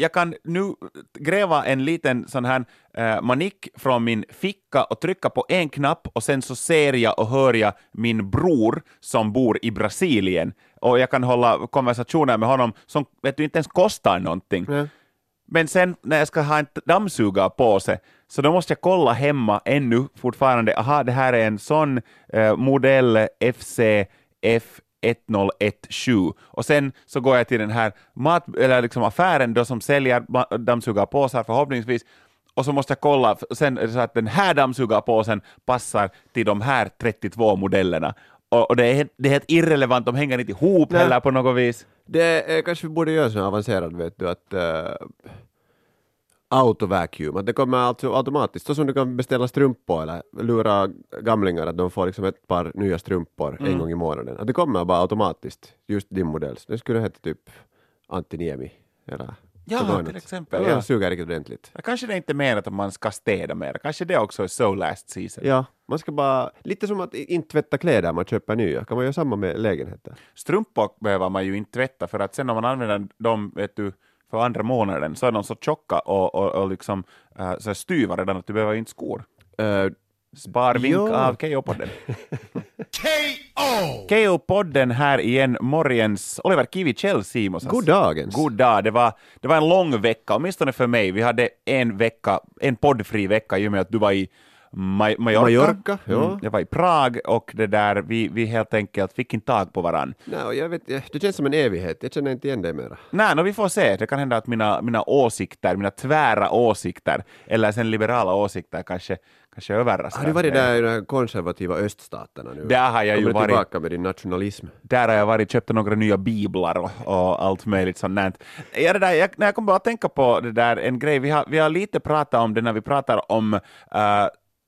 jag kan nu gräva en liten sån här eh, manik från min ficka och trycka på en knapp och sen så ser jag och hör jag min bror som bor i Brasilien och jag kan hålla konversationer med honom som vet du, inte ens kostar någonting. Ja. Men sen när jag ska ha en dammsugarpåse, så då måste jag kolla hemma ännu fortfarande, aha, det här är en sån eh, modell FCF 1017 och sen så går jag till den här mat, eller liksom affären då som säljer dammsugarpåsar förhoppningsvis och så måste jag kolla sen så att den här dammsugarpåsen passar till de här 32 modellerna och, och det, är, det är helt irrelevant, de hänger inte ihop Nej. heller på något vis. Det är, kanske vi borde göra så avancerad, vet du, att uh, autovacuum, att det kommer alltså automatiskt, så som du kan beställa strumpor eller lura gamlingar att de får liksom ett par nya strumpor Mm. en gång i månaden. Att det kommer bara automatiskt, just din modell. Så Det skulle heta typ Antiniemi eller Ja, till exempel, Ja, ja. suger riktigt ordentligt. Ja, Kanske det inte är mer att man ska städa mer, kanske det också är so last season. Ja, man ska bara, lite som att inte tvätta kläder man köper nya, kan man göra samma med lägenheter? Strumpor behöver man ju inte tvätta för att sen om man använder dem vet du, för andra månaden så är de så tjocka och, och, och liksom, uh, så styva redan att du behöver inte skor. Uh, Sparvink Jo. av KO-podden. KO-podden här igen, morgens. Oliver Kivi, Kjell Simonsas. god dagens! God dag. Det var, det var en lång vecka, åtminstone för mig. Vi hade en vecka, en poddfri vecka i och med att du var i Ma- Mallorca. Mallorca, ja. Mm, jag var i Prag och det där, vi, vi helt enkelt fick inte tag på varann. Nej, och jag vet, det känns som en evighet, jag känner inte igen dig mera. Nej, no, vi får se. Det kan hända att mina, mina åsikter, mina tvära åsikter, eller sen liberala åsikter kanske, kanske överraskar. Har du varit där i de konservativa öststaterna nu? Där har jag ju Kommer varit. tillbaka med din nationalism. Där har jag varit, köpt några nya biblar och, och allt möjligt sånt. Ja, där, jag, jag kommer bara att tänka på det där, en grej, vi har, vi har lite pratat om det när vi pratar om uh,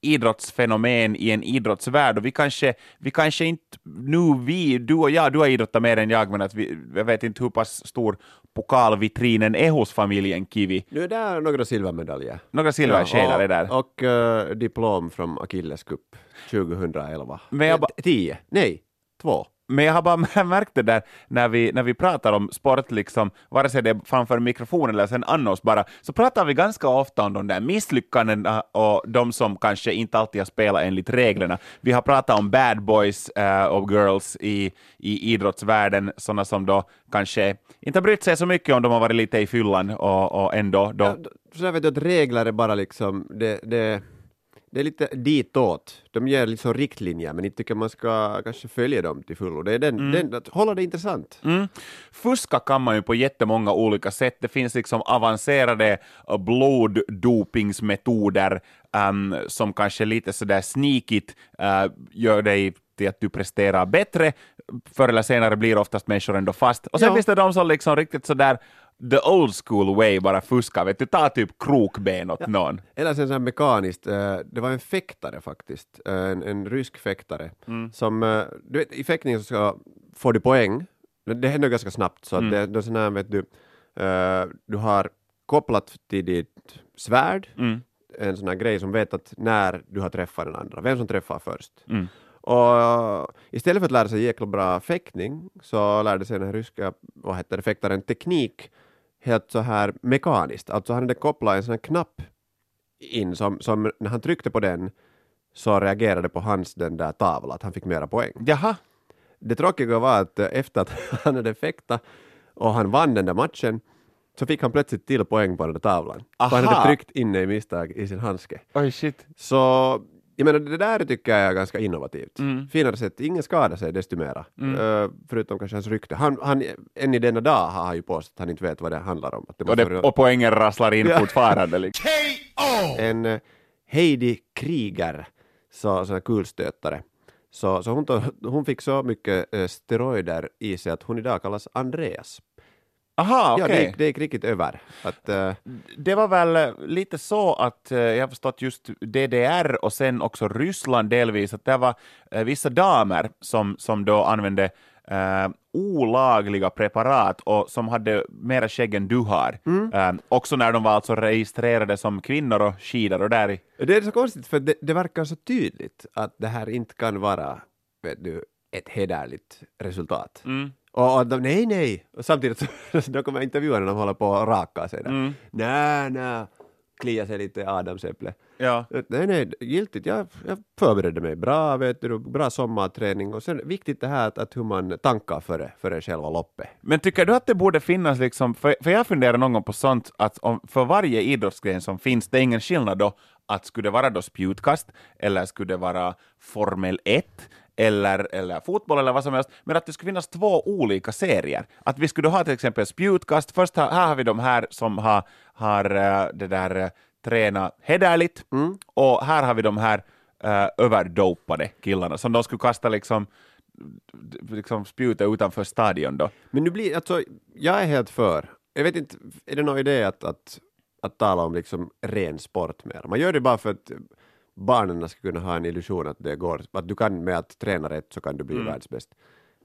idrottsfenomen i en idrottsvärld och vi kanske, vi kanske inte, nu vi, du och jag, du har idrottat mer än jag, men att vi, jag vet inte hur pass stor pokalvitrinen är hos familjen Kivi. Nu är där några silvermedaljer. Några silverskedar är där. Och, eh, diplom från Achilles Cup 2011. Men jag ba- Tio? Nej, två. Men jag har bara märkt det där när vi, när vi pratar om sport, liksom, vare sig det är framför mikrofonen eller sen annars bara, så pratar vi ganska ofta om de där misslyckandena ah, och de som kanske inte alltid har spelat enligt reglerna. Vi har pratat om bad boys uh, och girls i, i idrottsvärlden, sådana som då kanske inte har brytt sig så mycket om de har varit lite i fyllan och, och ändå då... Ja, så jag vet du att regler är bara liksom, det, det, det är lite ditåt. De ger liksom riktlinjer, men inte tycker man ska kanske följa dem till fullo. Det är den, den, att hålla det intressant. Mm. Fuska kan man ju på jättemånga olika sätt. Det finns liksom avancerade bloddopingsmetoder um, som kanske lite sådär sneakigt uh, gör dig till att du presterar bättre. Förr eller senare blir oftast människor ändå fast. Och sen Ja. finns det de som liksom riktigt sådär the old school way bara fuskar. Vet du, ta typ krokben åt någon. Eller sen så här mekaniskt, eh, det var en fäktare faktiskt, eh, en, en rysk fäktare, som, eh, du vet i fäktning så ska, får du poäng, det, händer ganska snabbt, så att det, det är sån här, vet du, du har kopplat till ditt svärd, en sån här grej som vet att när du har träffat den andra, vem som träffar först. Och eh, istället för att lära sig jäkla bra fäktning så lärde sig den här ryska, vad heter det, fäktaren teknik helt så här mekaniskt, alltså han hade kopplat en sån här knapp in som, som när han tryckte på den så reagerade på hans den där tavla, att han fick mera poäng. Jaha. Det tråkiga var att efter att han hade fäktat och han vann den där matchen så fick han plötsligt till poäng på den där tavlan. För han Aha. hade tryckt in i misstag i sin handske. Oj shit. Så jag menar, det där tycker jag är ganska innovativt. Mm. Finare sätt, ingen skadar sig desto mera. Eh, förutom kanske hans rykte. Han, han, än i denna dag har han ju påstått att han inte vet vad det handlar om. Att det Och, det, och poängen rasslar in Ja. fortfarande. Liksom. en eh, Heidi Krieger, så, här kulstötare. Så, så hon, tog, hon fick så mycket eh, steroider i sig att hon idag kallas Andreas. Aha, okej. Ja, det, gick- det gick riktigt över. Att, eh, Det var väl eh, lite så att eh, jag har förstått just DDR och sen också Ryssland delvis, att det var eh, vissa damer som, som då använde olagliga preparat och som hade mera skägg än du har. Eh, också när de var alltså registrerade som kvinnor och skidor och där i. det är så konstigt för det, det verkar så tydligt att det här inte kan vara vet du, ett hederligt resultat. Mm. Och, och de, nej, nej. Och samtidigt så då kommer jag intervjua när de håller på att raka sig där. Mm. Nej, nej. Klia sig lite i adamsäpple. Ja. Nej, nej, giltigt. Jag, jag förberedde mig bra, vet du, bra sommarträning och sen viktigt det här att, att hur man tankar före, före själva loppet. Men tycker du att det borde finnas, liksom, för, för jag funderar någon gång på sånt, att om, för varje idrottsgren som finns, det är ingen skillnad då, att skulle det vara då spjutkast, eller skulle det vara Formel 1, eller, eller fotboll eller vad som helst, men att det skulle finnas två olika serier. Att vi skulle ha till exempel spjutkast, först här, här har vi de här som har, har eh, det där eh, tränat hederligt, och här har vi de här uh, överdopade killarna som de skulle kasta liksom, liksom spjuta utanför stadion då. Men nu blir, alltså, jag är helt för. Jag vet inte, är det någon idé att, att, att tala om liksom ren sport mer? Man gör det bara för att barnen ska kunna ha en illusion att det går, att du kan med att träna rätt så kan du bli världsbäst.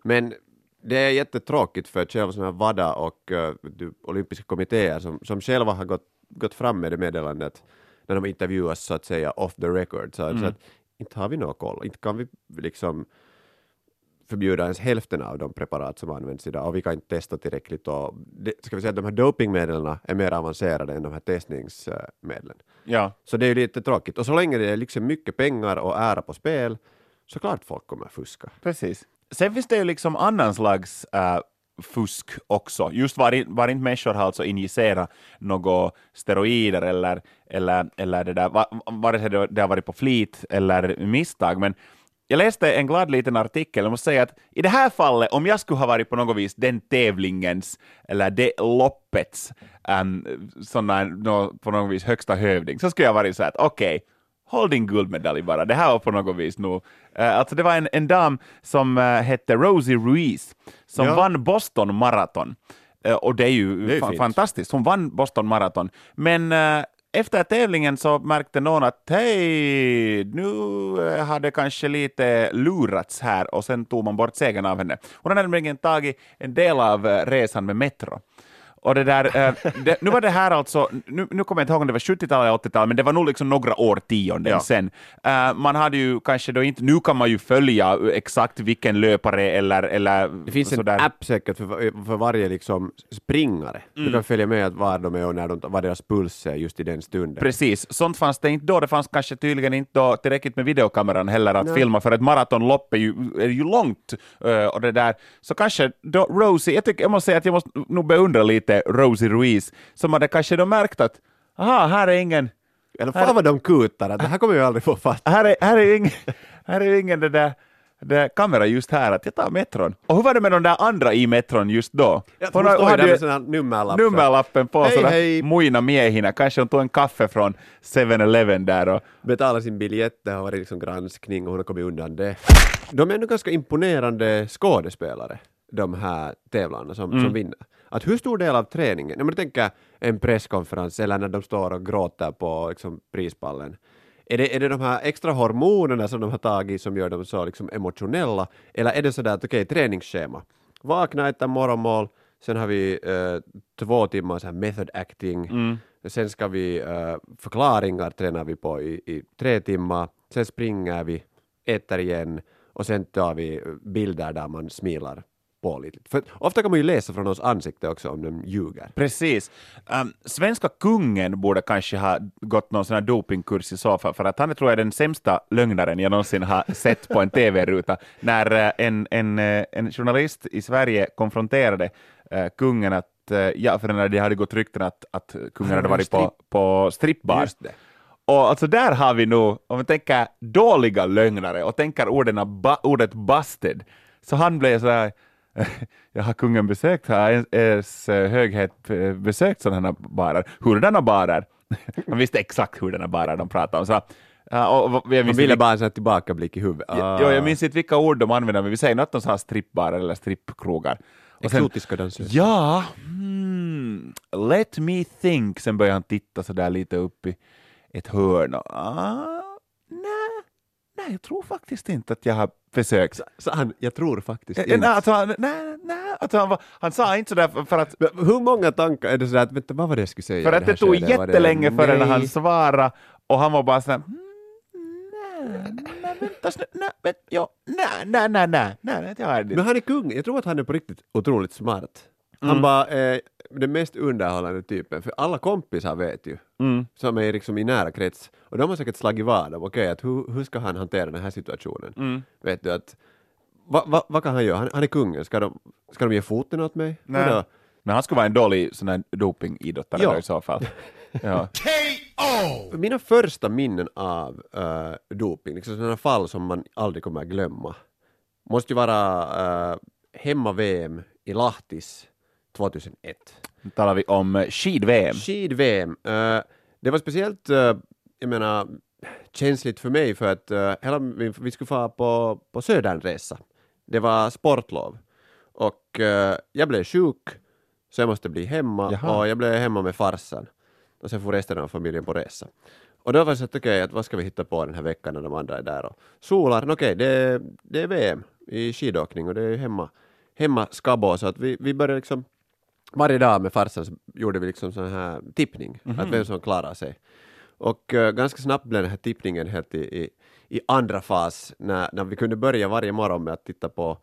Men det är jättetråkigt för själva sådana här WADA och uh, du, olympiska kommittéer som, som själva har gått, gått fram med det meddelandet när de intervjuas så att säga off the record. Så, så att inte har vi någon koll, inte kan vi liksom förbjuda ens hälften av de preparat som används idag och vi kan inte testa tillräckligt. Och det, ska vi säga att de här dopingmedlen är mer avancerade än de här testningsmedlen. Ja, Så det är ju lite tråkigt. Och så länge det är liksom mycket pengar och ära på spel så klart folk kommer fuska. precis. Sen finns det ju liksom annan slags äh, fusk också, just var, var inte människor har alltså injicerat några steroider eller, eller, eller det där, va- vare sig det har varit på flit eller misstag, men jag läste en glad liten artikel, jag måste säga att i det här fallet, om jag skulle ha varit på något vis den tävlingens, eller det loppets, um, såna, no, på något vis högsta hövding, så skulle jag varit så här att okej, håll din guldmedalj bara, det här var på något vis nog. Uh, alltså det var en, en dam som uh, hette Rosie Ruiz, som Ja. vann Boston Marathon. Eh, och det är ju Det är fint. fantastiskt, hon vann Boston Marathon. Men efter tävlingen så märkte någon att hej, nu eh, har det kanske lite lurats här och sen tog man bort segern av henne. Hon har nämligen tagit en del av eh, resan med Metro. Och det där, eh, det, nu var det här alltså, nu, nu kommer jag inte ihåg om det var 70-tal eller 80-tal, men det var nog liksom några årtionden Ja. sen. Eh, man hade ju kanske då inte, nu kan man ju följa exakt vilken löpare eller, eller Det finns en sådär. app säkert för, för varje liksom springare. Du kan följa med var de är och när de, vad deras puls är just i den stunden. Precis, sånt fanns det inte då. Det fanns kanske tydligen inte då tillräckligt med videokameran heller att Nej. filma, för ett maratonlopp är ju, är ju långt. eh, och det där. Så kanske då Rosie, jag, tycker, jag måste säga att jag måste nog beundra lite Rosie Ruiz, som hade kanske då märkt att aha, här är ingen, Eller fan vad de kutar, det här kommer jag aldrig få fatt. här är, här är ingen, här är ingen det där, det kamera just här, att jag tar metron. Och hur var det med de där andra i metron just då? Ja, hon ju där med sån här nummerlapp. nummerlappen på, Hej, sådär hej. muina miehinä. Kanske hon tog en kaffe från 7-Eleven där och Betala sin biljett, det har varit liksom granskning och hon har kommit undan det. De är ändå ganska imponerande skådespelare, de här tävlarna som, Mm. som vinner. Att hur stor del av träningen, om du tänker en presskonferens eller när de står och gråter på liksom, prispallen, är det, är det de här extra hormonerna som de har tagit som gör dem så liksom emotionella, eller är det sådär att okej, träningsschema, vakna, äta morgonmål, sen har vi eh, två timmar så här method acting, sen ska vi eh, förklaringar tränar vi på i, i tre timmar, sen springer vi, äter igen och sen tar vi bilder där man smilar på lite. För ofta kan man ju läsa från oss ansikte också om de ljuger. Precis. Um, svenska kungen borde kanske ha gått någon sån här dopingkurs i så fall, för att han är, tror jag är den sämsta lögnaren jag någonsin har sett på en tv-ruta. När eh, en, en, eh, en journalist i Sverige konfronterade eh, kungen att, eh, ja, för när det hade gått rykten att, att kungen hade varit på, på strippbar. Och alltså där har vi nog, om vi tänker dåliga lögnare och tänker orden, ba, ordet busted, så han blev så här, jag har kungen besökt, har ens- eh, höghet eh, besökt sådana barer? Hurdana barer? Han visste exakt hurdana barer de pratade om. Så, och, och, jag ville bara en tillbakablick i huvudet. vilka- jo, jag minns inte vilka ord de använde, men vi säger något de sa strippbarer eller strippkrogar. Och Exotiska dansöser. Ja, hmm, let me think. Sen börjar han titta så där lite upp i ett hörn. Och, ah, nej, nej, jag tror faktiskt inte att jag har försökt. Så han, jag tror faktiskt Eh, inte. nej, alltså, han, nej, nej, alltså, han, var, han sa inte sådär för, att, Men hur många tankar är det sådär att vänta, vad var det jag skulle säga? för att det det tog skedet? Var det- jättelänge förrän Nej. han svarade och han var bara sådär hmm, nej, vänta, snö- nej, vänta, jo, nej, nej, nej, nej, nej, nej, jag har det. Men han är kung, jag tror att han är på riktigt otroligt smart. Han Mm. bara är den mest underhållande typen, för alla kompisar vet ju, Mm. som är liksom i nära krets, och de har säkert slagit vad om, okej, att hur, hur ska han hantera den här situationen? Mm. Vet du att, vad va, vad kan han göra? Han, han är kungen, ska de, ska de ge foten åt mig? Nej. Men han skulle vara en dålig sån här dopingidrottare Ja. i så fall. Ja. Mina första minnen av uh, doping, liksom sådana fall som man aldrig kommer att glömma, måste ju vara uh, hemma-VM i Lahtis 2001. Nu talar vi om eh, skid-VM. Skid-VM. eh, det var speciellt, eh, jag menar, känsligt för mig för att eh, hela, vi, vi skulle få på, på Södernresa. Det var sportlov. Och jag blev sjuk, så jag måste bli hemma Jaha. och jag blev hemma med farsan. Och sen får resten av familjen på resa. Och då var det så att okej, att vad ska vi hitta på den här veckan när de andra är där och solar? Okej, det, det är VM i skidåkning och det är hemma, hemma Skabo, så att vi, vi började liksom varje dag med farsan så gjorde vi liksom sån här tippning, att vem som klarar sig. Och eh, ganska snabbt blev den här tippningen helt i, i, i andra fas, när, när vi kunde börja varje morgon med att titta på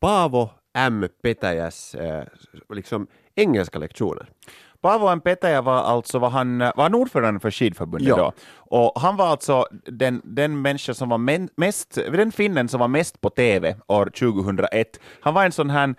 Paavo M. Petäjäs eh, liksom engelska lektioner. Paavo M. Petäjä var alltså var han, var han ordförande för skidförbundet Ja. då. Och han var alltså den, den människa som var men, mest, den finnen som var mest på TV år 2001. Han var en sån här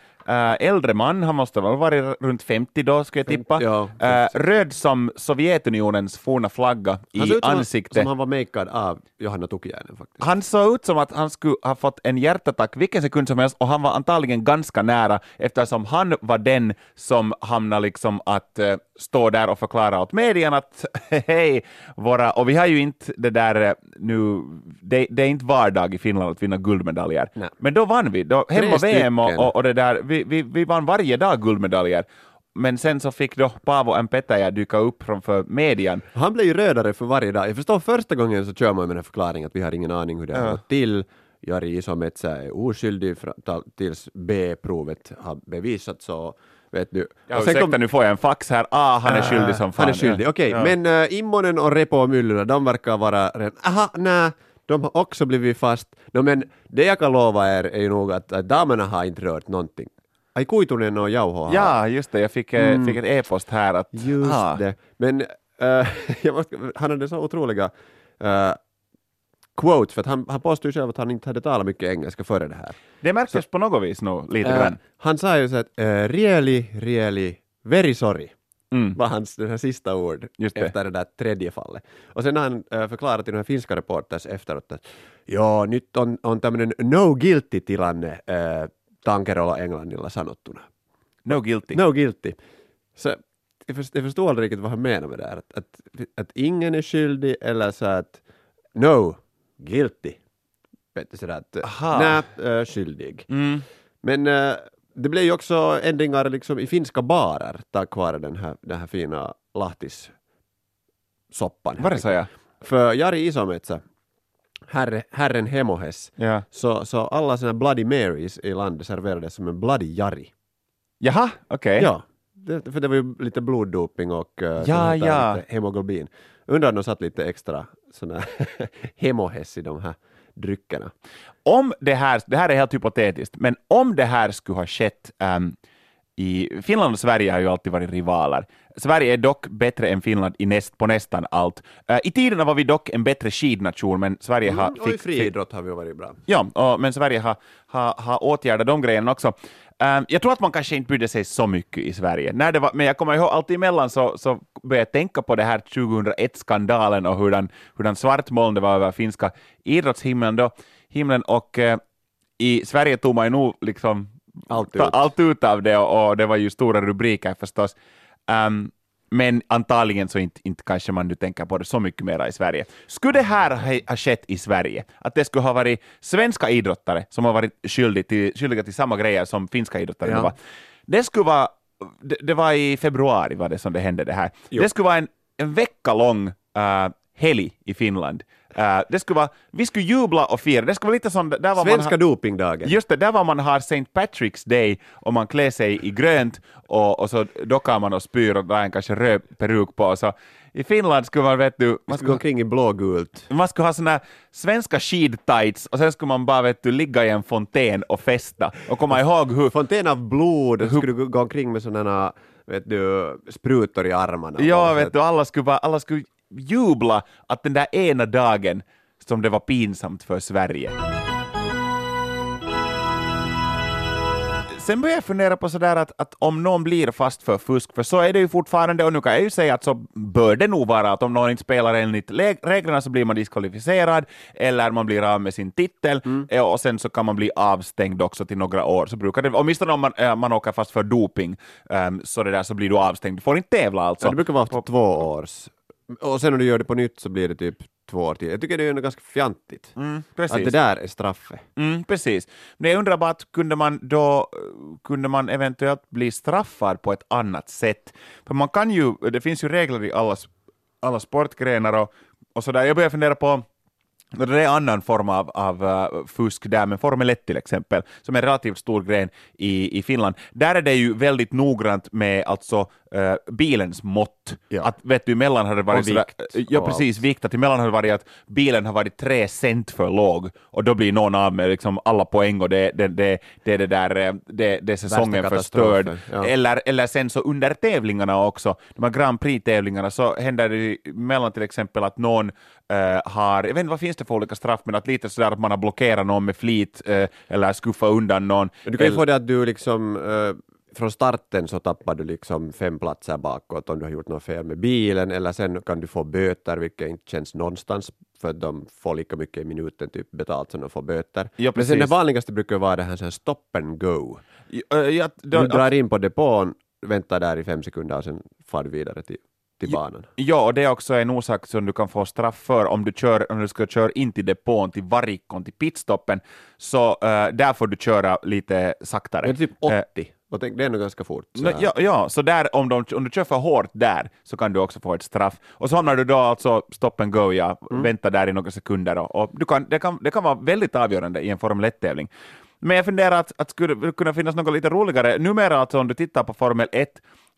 äldre man, han måste ha varit runt 50 då, ska jag tippa. ja, Äh, röd som Sovjetunionens forna flagga Han i såg ut som, ansiktet. som han var makead av Johanna Tukiainen faktiskt. Han såg ut som att han skulle ha fått en hjärtattack vilken sekund som helst och han var antagligen ganska nära eftersom han var den som hamnade liksom att eh, stå där och förklara åt medien att hej, våra, och vi har ju inte det där eh, nu, det, det är inte vardag i Finland att vinna guldmedaljer. Nej. Men då vann vi, då, hemma VM och, och, och det där, vi, vi, vi vann varje dag guldmedaljer. Men sen så fick då Paavo M. Petäjä dyka upp framför medien Han blev ju rödare för varje dag. Jag förstår första gången så kör man med den förklaringen att vi har ingen aning hur det har Ja. gått till. Jari Isometsä är oskyldig tills B-provet har bevisats vet du. Ja, ursäkta, kom- nu får jag en fax här. Ah, han är Äh, skyldig som fan. Han är skyldig, okej. Ja. Men uh, Immonen och Repo och Myllylä, de verkar vara redan... Aha, nej, de har också blivit fast. No, men det jag kan lova er är ju nog att, att damerna har inte rört någonting. Ai Kuitunen och Jauho Ja, just det. Jag fick, eh, fick ett e-post här att... Just ah, det. Men eh, jag måste, han hade så otroliga uh, quotes, för att han, han påstod själv att han inte hade talat mycket engelska före det här. Det märktes på något vis nog lite Eh, grann. han sa ju så att uh, really, really, very sorry Mm. var hans den här sista ord Just det. efter det där tredje fallet. Och sen har han uh, förklarat till de här finska reporters efteråt att ja, nyt on, on tämmöinen no guilty tilanne uh, Tankerolla Englannilla sanottuna. No guilty. No guilty. Så jag, förstår, jag förstår aldrig riktigt vad han menar med det här. Att, att, att ingen är skyldig eller så att no guilty. Vet du, sådär att Aha. nej, äh, skyldig. Mm. Men äh, det blev ju också ändringar liksom i finska barer tack vare den här, den här fina lahtis soppan. Var det så ja? För Jari Isometsä, herre, herren Hemohes, ja? så, så alla såna Bloody Marys i landet serverades som en Bloody Jari. Jaha, okej. Ja, det, för det var ju lite bloddoping och uh, Ja, ja. hemoglobin. Undrar om de satt lite extra såna hemohess i de här dryckerna. Om det här, det här är helt hypotetiskt, men om det här skulle ha skett ehm, i Finland och Sverige har ju alltid varit rivaler. Sverige är dock bättre än Finland i näst, på nästan allt. Eh, I tiderna var vi dock en bättre skidnation, men Sverige har... Mm, och i friidrott har vi varit bra. Ja, och, men Sverige har, har, har åtgärdat de grejerna också. Ehm, jag tror att man kanske inte brydde sig så mycket i Sverige. När det var, men jag kommer ihåg allt emellan så, så började jag tänka på det här 2001-skandalen och hurdan, hurdan svartmoln det var över finska idrottshimlen då. Himlen och eh, i Sverige tog man ju nog liksom Allt ut. allt ut av det och, och det var ju stora rubriker förstås. Ehm, men antagligen så inte, inte kanske man nu tänker på det så mycket mera i Sverige. Skulle det här ha, skett i Sverige, att det skulle ha varit svenska idrottare som har varit skyldiga till, skyldiga till samma grejer som finska idrottare Ja. var, det skulle vara, det, det var i februari var det som det hände det här. Jo. Det skulle vara en, en vecka lång uh, helg i Finland Eh, det skulle vara, vi skulle jubla och fira. Det skulle vara lite sån, där var man Svenska har, dopingdagen. Just det, där var man har St. Patrick's Day och man klär sig i grönt och, och så dockar man och spyr och drar en kanske röd peruk på. Så I Finland skulle man, vet du, man Man skulle, gå omkring i blågult. man skulle ha såna svenska skidtights och sen skulle man bara vet du, ligga i en fontän och festa och komma ihåg hur Fontän av blod, och skulle du gå omkring med sådana vet du, sprutor i armarna. Ja, vet du, alla skulle, bara, alla skulle jubla att den där ena dagen som det var pinsamt för Sverige. Sen började jag fundera på sådär att, att om någon blir fast för fusk, för så är det ju fortfarande, och nu kan jag ju säga att så bör det nog vara, att om någon inte spelar enligt le- reglerna så blir man diskvalificerad, eller man blir av med sin titel, eh, och sen så kan man bli avstängd också till några år. Så brukar det, åtminstone om man, eh, man åker fast för doping, ehm, så, det där, så blir du avstängd. Du får inte tävla alltså. Ja, det brukar vara två års. Och sen om du gör det på nytt så blir det typ två år till. Jag tycker det är ändå ganska fjantigt. Mm, Att det där är straffet. Mm, precis. Men jag undrar bara, att kunde man då kunde man eventuellt bli straffad på ett annat sätt? För man kan ju, det finns ju regler i alla, alla sportgrenar och, och sådär. Jag börjar fundera på det är en annan form av, av uh, fusk där, men Formel 1 till exempel, som är en relativt stor gren i, i Finland, där är det ju väldigt noggrant med alltså uh, bilens mått. Ja. Att vet du, emellan har det varit Och sådär, vikt ja och precis, vikt, att emellan har det varit att bilen har varit tre cent för låg, och då blir någon av med liksom alla poäng och det, det, det, det är det där, eh, det, det är säsongen förstörd. ja. Eller, eller sen så under tävlingarna också, de här Grand Prix-tävlingarna, så händer det mellan till exempel att någon eh, har, jag vet inte vad finns det för olika straff, men att lite sådär att man har blockerat någon med flit eh, eller skuffat undan någon. Du kan ju få det att du liksom eh, från starten så tappar du liksom fem platser bakåt om du har gjort något fel med bilen eller sen kan du få böter vilket inte känns någonstans för att de får lika mycket i minuten typ betalt som de får böter. Ja, Men sen det vanligaste brukar vara det här, här stop and go. Eh, ja, då- Du drar in på depån, väntar där i fem sekunder och sen far du vidare till, till Ja. banan. Ja, och det är också en orsak som du kan få straff för om du, kör, om du ska köra in till depån, till varikon, till pitstoppen, så eh, där får du köra lite saktare. Är typ Eh, 80 och tänk, det är nog ganska fort. Så ja, ja, så där, om, de, om du kör för hårt där så kan du också få ett straff. Och så hamnar du då alltså stop and go, ja, vänta där i några sekunder. Och, och du kan, det, kan, det kan vara väldigt avgörande i en Formel 1-tävling. Men jag funderar att, att skulle kunna finnas något lite roligare. Numera alltså om du tittar på Formel 1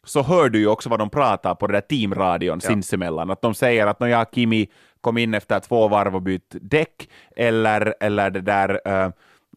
så hör du ju också vad de pratar på det där teamradion sinsemellan. Att de säger att ja, Kimi kom in efter två varv och bytt däck, eller, eller det där, uh,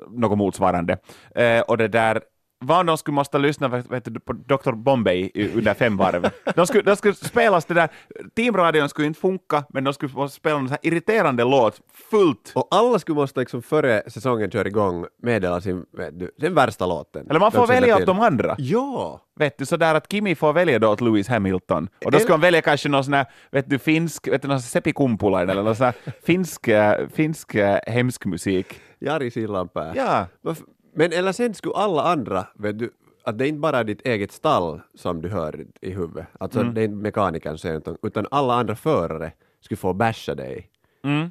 något motsvarande. Eh, och det där, vad om de skulle måste lyssna vet, du, på Dr. Bombay under fem varv? De skulle, de skulle spelas det där, teamradion skulle inte funka, men de skulle måste spela en irriterande låt fullt. Och alla skulle måste liksom före säsongen köra igång meddela sin, du, den värsta låten. Eller man får välja åt de andra. Ja! Vet du, sådär att Kimi får välja då åt Lewis Hamilton. Och då ska han välja kanske någon sån här, vet du, finsk, vet du, någon Seppi Kumpulainen eller någon sån här finsk, äh, finsk äh, hemsk musik. Jari Sillanpää. Ja. Men eller sen skulle alla andra, vet du, att det är inte bara är ditt eget stall som du hör i huvudet, alltså Mm. det är inte mekanikern säger utan alla andra förare skulle få basha dig.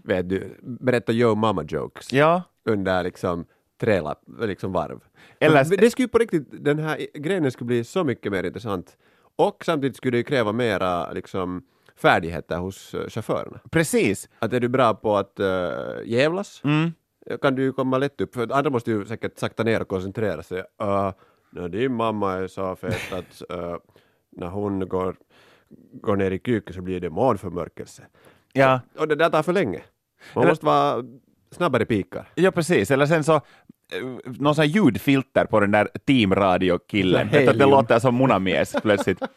Vet du, berätta Joe Mama jokes Mm. Ja. under liksom tre lapp, liksom varv. Eller- Så det skulle ju på riktigt, den här grenen skulle bli så mycket mer intressant. Och samtidigt skulle det kräva mera liksom färdigheter hos uh, chaufförerna. Precis. Att är du bra på att uh, jävlas Mm. Kan du ju komma lätt upp, för andra måste ju säkert sakta ner och koncentrera sig. Uh, när din mamma är så fet att uh, när hon går, går ner i köket så blir det månförmörkelse. Ja. Och det där tar för länge. Man Eller- måste vara snabbare pikar. Ja, precis. Eller sen så eh, någon sån ljudfilter på den där teamradiokillen. Att det låter som munamies plötsligt.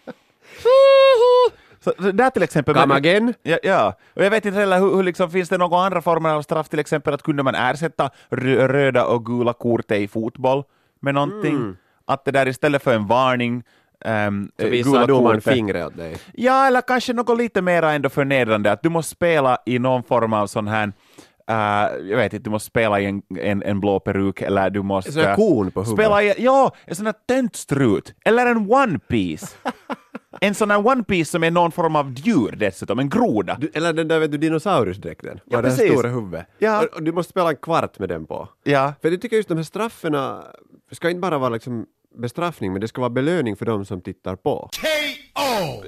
Så, så där till exempel... Come again? Ja, ja, och jag vet inte heller hur, hur liksom, finns det några andra former av straff, till exempel att kunde man ersätta rö- röda och gula kortet i fotboll med någonting? Att det där istället för en varning Um, Så visar domaren fingret åt dig. Ja, eller kanske något lite mer ändå förnedrande, att du måste spela i någon form av sån här Uh, jag vet inte, du måste spela i en, en, en blå peruk eller du måste... En sån här kon på huvudet. Spela i, ja, en sån här töntstrut. Eller en one piece. en sån här one piece som är någon form av djur dessutom, en groda. Du, eller den där vet du, dinosaurusdräkten. Ja, Med det här precis. stora huvudet. Ja. Och, och du måste spela en kvart med den på. Ja. För jag tycker just de här strafferna ska inte bara vara liksom bestraffning, men det ska vara belöning för de som tittar på.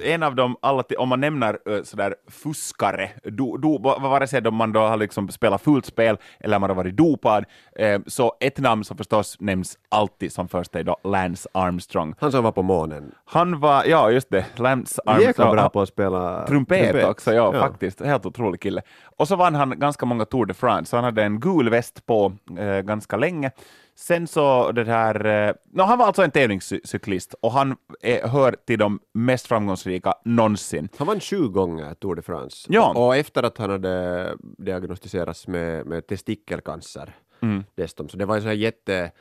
En av dem, alla, om man nämner sådär fuskare, do, do, va- vare sig om man då har liksom spelat fullt spel eller man har varit dopad, eh, så ett namn som förstås nämns alltid som första är då Lance Armstrong. Han som var på månen. Han var, ja just det, Lance Armstrong. Jäkla bra på att spela Trumpet, också, ja, faktiskt. Helt otrolig kille. Och så vann han ganska många Tour de France, så han hade en gul väst på eh, ganska länge. Sen så det här, eh, no, han var alltså en tävlingscyklist och han eh, hör till de mest framgångsrika någonsin. Han vann sju gånger Tour de France. Ja. Och efter att han hade diagnostiserats med, med testikelcancer Mm. dessutom, så det var en sån här jätte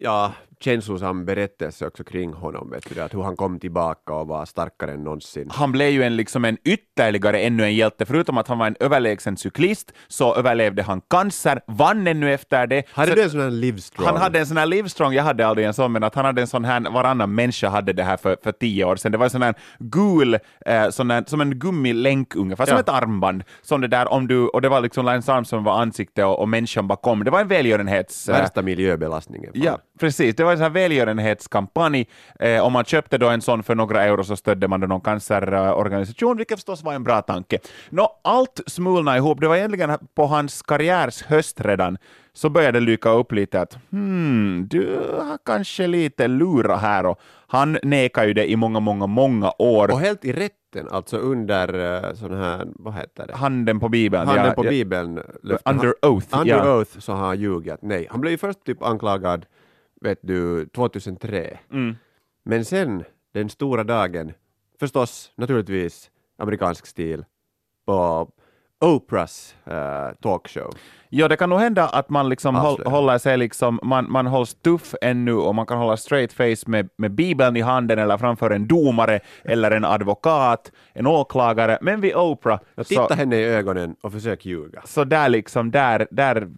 ja, känslosam berättelse också kring honom, vet du, att hur han kom tillbaka och var starkare än någonsin. Han blev ju en, liksom en ytterligare ännu en hjälte, förutom att han var en överlägsen cyklist, så överlevde han cancer, vann ännu efter det. Hade Så- du en sån här livstrong? Han hade en sån här livstrong, jag hade aldrig en sån, men att han hade en sån här, varannan människa hade det här för, för tio år sedan. Det var en sån här gul, eh, sån här, som en gummilänk ungefär, som Ja. ett armband. Som det där om du, och det var liksom Lance Armstrong var ansikte och, och människan bakom. Det var en välgörenhets... eh, Värsta miljöbelastningen. Ja, precis. Det var en sån här välgörenhetskampanj. Eh, om man köpte då en sån för några euro så stödde man då någon cancerorganisation, vilket förstås var en bra tanke. Nå, allt smulna ihop. Det var egentligen på hans karriärs höst redan så började det lyka upp lite att hmm, du har kanske lite lura här och han nekar ju det i många, många, många år. Och helt i rätten, alltså under uh, sån här, vad heter det? Handen på Bibeln. Handen ja, på Bibeln. Under Han- oath. Under ja. oath så har han ljugit. Nej, han blev ju först typ anklagad, vet du, 2003. Mm. Men sen, den stora dagen, förstås, naturligtvis, amerikansk stil, på Oprahs uh, talkshow. Ja, det kan nog hända att man liksom håll, håller sig liksom, man, man hålls tuff ännu och man kan hålla straight face med, med bibeln i handen eller framför en domare eller en advokat, en åklagare, men vid Oprah titta så, henne i ögonen och försök ljuga. så där liksom, där, där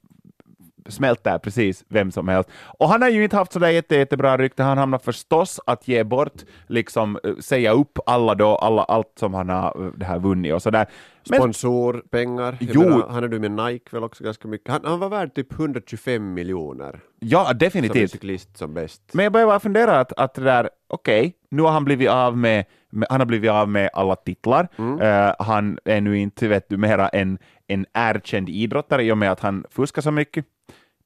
smälter precis vem som helst. Och han har ju inte haft sådär jätte, jättebra rykte, han hamnar förstås att ge bort, liksom eh, säga upp alla då, alla, allt som han har eh, det här vunnit och sådär. Men Sponsorpengar. Jag Jo. menar, han är du med Nike väl också ganska mycket. Han, han var värd typ 125 miljoner ja, som definitivt. cyklist som bäst. Men jag börjar bara fundera att, att det där, okej, nu har han blivit av med, han har blivit av med alla titlar. Eh, han är nu inte, vet du, mera en, en erkänd idrottare i och med att han fuskar så mycket.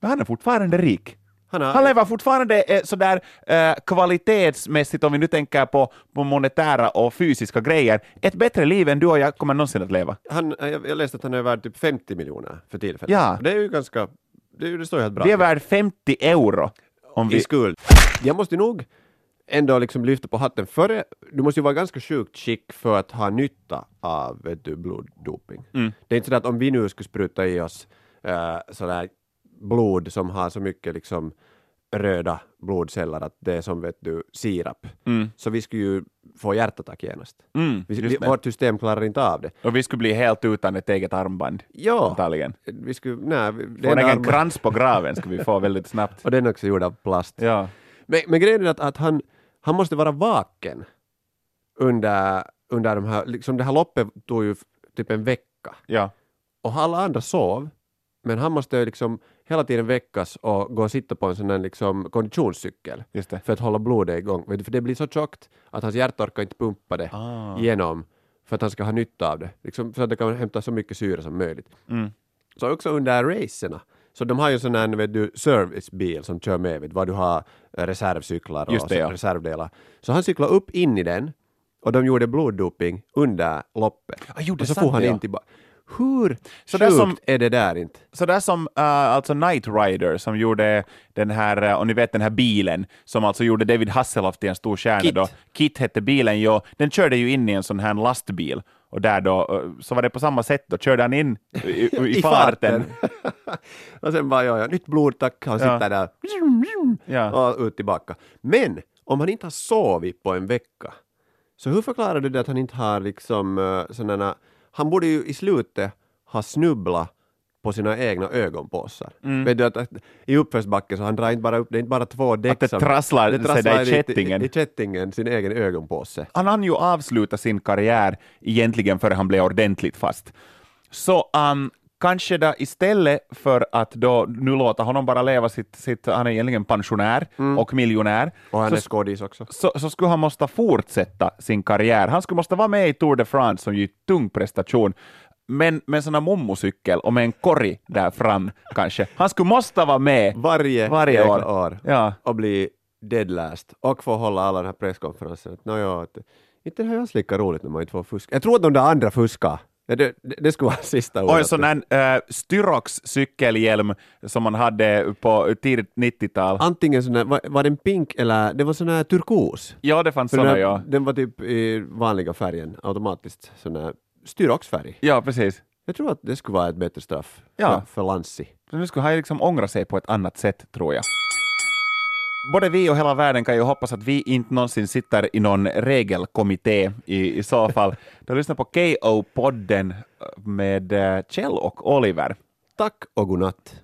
Men han är fortfarande rik. Han har, Han lever fortfarande eh, sådär eh, kvalitetsmässigt, om vi nu tänker på, på monetära och fysiska grejer, ett bättre liv än du och jag kommer någonsin att leva. han, jag, jag läste att han är värd typ 50 miljoner för tillfället. Ja. Det är ju ganska, det, är det står ju helt bra Vi är värd 50 euro. Om i vi, skuld. Jag måste nog ändå liksom lyfta på hatten. Före, du måste ju vara ganska sjukt skick för att ha nytta av vet du, bloddoping. Mm. Det är inte så att om vi nu skulle spruta i oss uh, sådär blod som har så mycket liksom röda blodceller att det är som vet du sirap, Mm. så vi skulle ju få hjärtattack genast. mm, Vi, vi, vårt system klarar inte av det. och vi skulle bli helt utan ett eget armband, Ja, antagligen. vi skulle, nej, Få en egen krans på graven ska vi få väldigt snabbt. och den är också gjord av plast. Ja. Men, men grejen är att, att han, han måste vara vaken under, under de här, liksom det här loppet tog ju typ en vecka Ja. och alla andra sov, men han måste ju liksom hela tiden väckas och gå och sitta på en sån här liksom konditionscykel Just det. för att hålla blodet igång. Vet du, För det blir så tjockt att hans hjärta orkar inte pumpa det Ah. igenom för att han ska ha nytta av det, liksom, så att det kan hämta så mycket syre som möjligt. Mm. Så också under racerna. Så de har ju sån här vet du, servicebil som kör med, vet, du, vad du har eh, reservcyklar och det, ja. reservdelar. Så han cyklade upp in i den och de gjorde bloddoping under loppet. Ah, jo, och så är får sant, han ja. in tillbaka. Hur Så sjukt som- är det där inte? Så där som uh, alltså Knight Rider som gjorde den här, uh, och ni vet den här bilen som alltså gjorde David Hasselhoff till en stor stjärna Kit. då. Kit hette bilen, ja. Den körde ju in i en sån här lastbil och där då, uh, så var det på samma sätt då, körde han in i, i, i farten. och sen bara, ja, ja, nytt blod tack, han Ja. sitter där Ja. och ut tillbaka. Men om han inte har sovit på en vecka, så hur förklarar du det att han inte har liksom sådana, han borde ju i slutet ha snubblat på sina egna ögonpåsar. Mm. Vet du att, att i uppförsbacke så han drar inte bara upp, det är inte bara två däck Att det trasslar sig där i kättingen. I, i kättingen, sin egen ögonpåse. Han hann ju avsluta sin karriär egentligen före han blev ordentligt fast. Så um, kanske då istället för att då nu låta honom bara leva sitt, sitt han är egentligen pensionär och miljonär, Och han så, är skådis också. så, så skulle han måste fortsätta sin karriär. Han skulle måste vara med i Tour de France som ju är tung prestation, men med en sån här mommocykel och med en korg där fram kanske. Han skulle måste vara med Varje, varje år. år. Ja. och bli dead last och få hålla alla den här presskonferensen. Att, "Nåja, inte här är alls lika roligt när man inte får fuska. Jag tror att de där andra fuskar. Det, det, skulle vara sista ordet. Och en sån här uh, Styrox cykelhjälm som man hade på tidigt 90-tal. Antingen sån här, var, var den pink eller det var sån här turkos. Ja, det fanns För såna, här, ja. den var typ i vanliga färgen automatiskt. Sån här styroxfärg. Ja, precis. Jag tror att det skulle vara ett bättre straff Ja. för, för Lansi. Nu skulle han liksom ångra sig på ett annat sätt, tror jag. Både vi och hela världen kan ju hoppas att vi inte någonsin sitter i någon regelkommitté i, i så fall. Du lyssnar på KO-podden med eh, Kjell och Oliver. Tack och godnatt.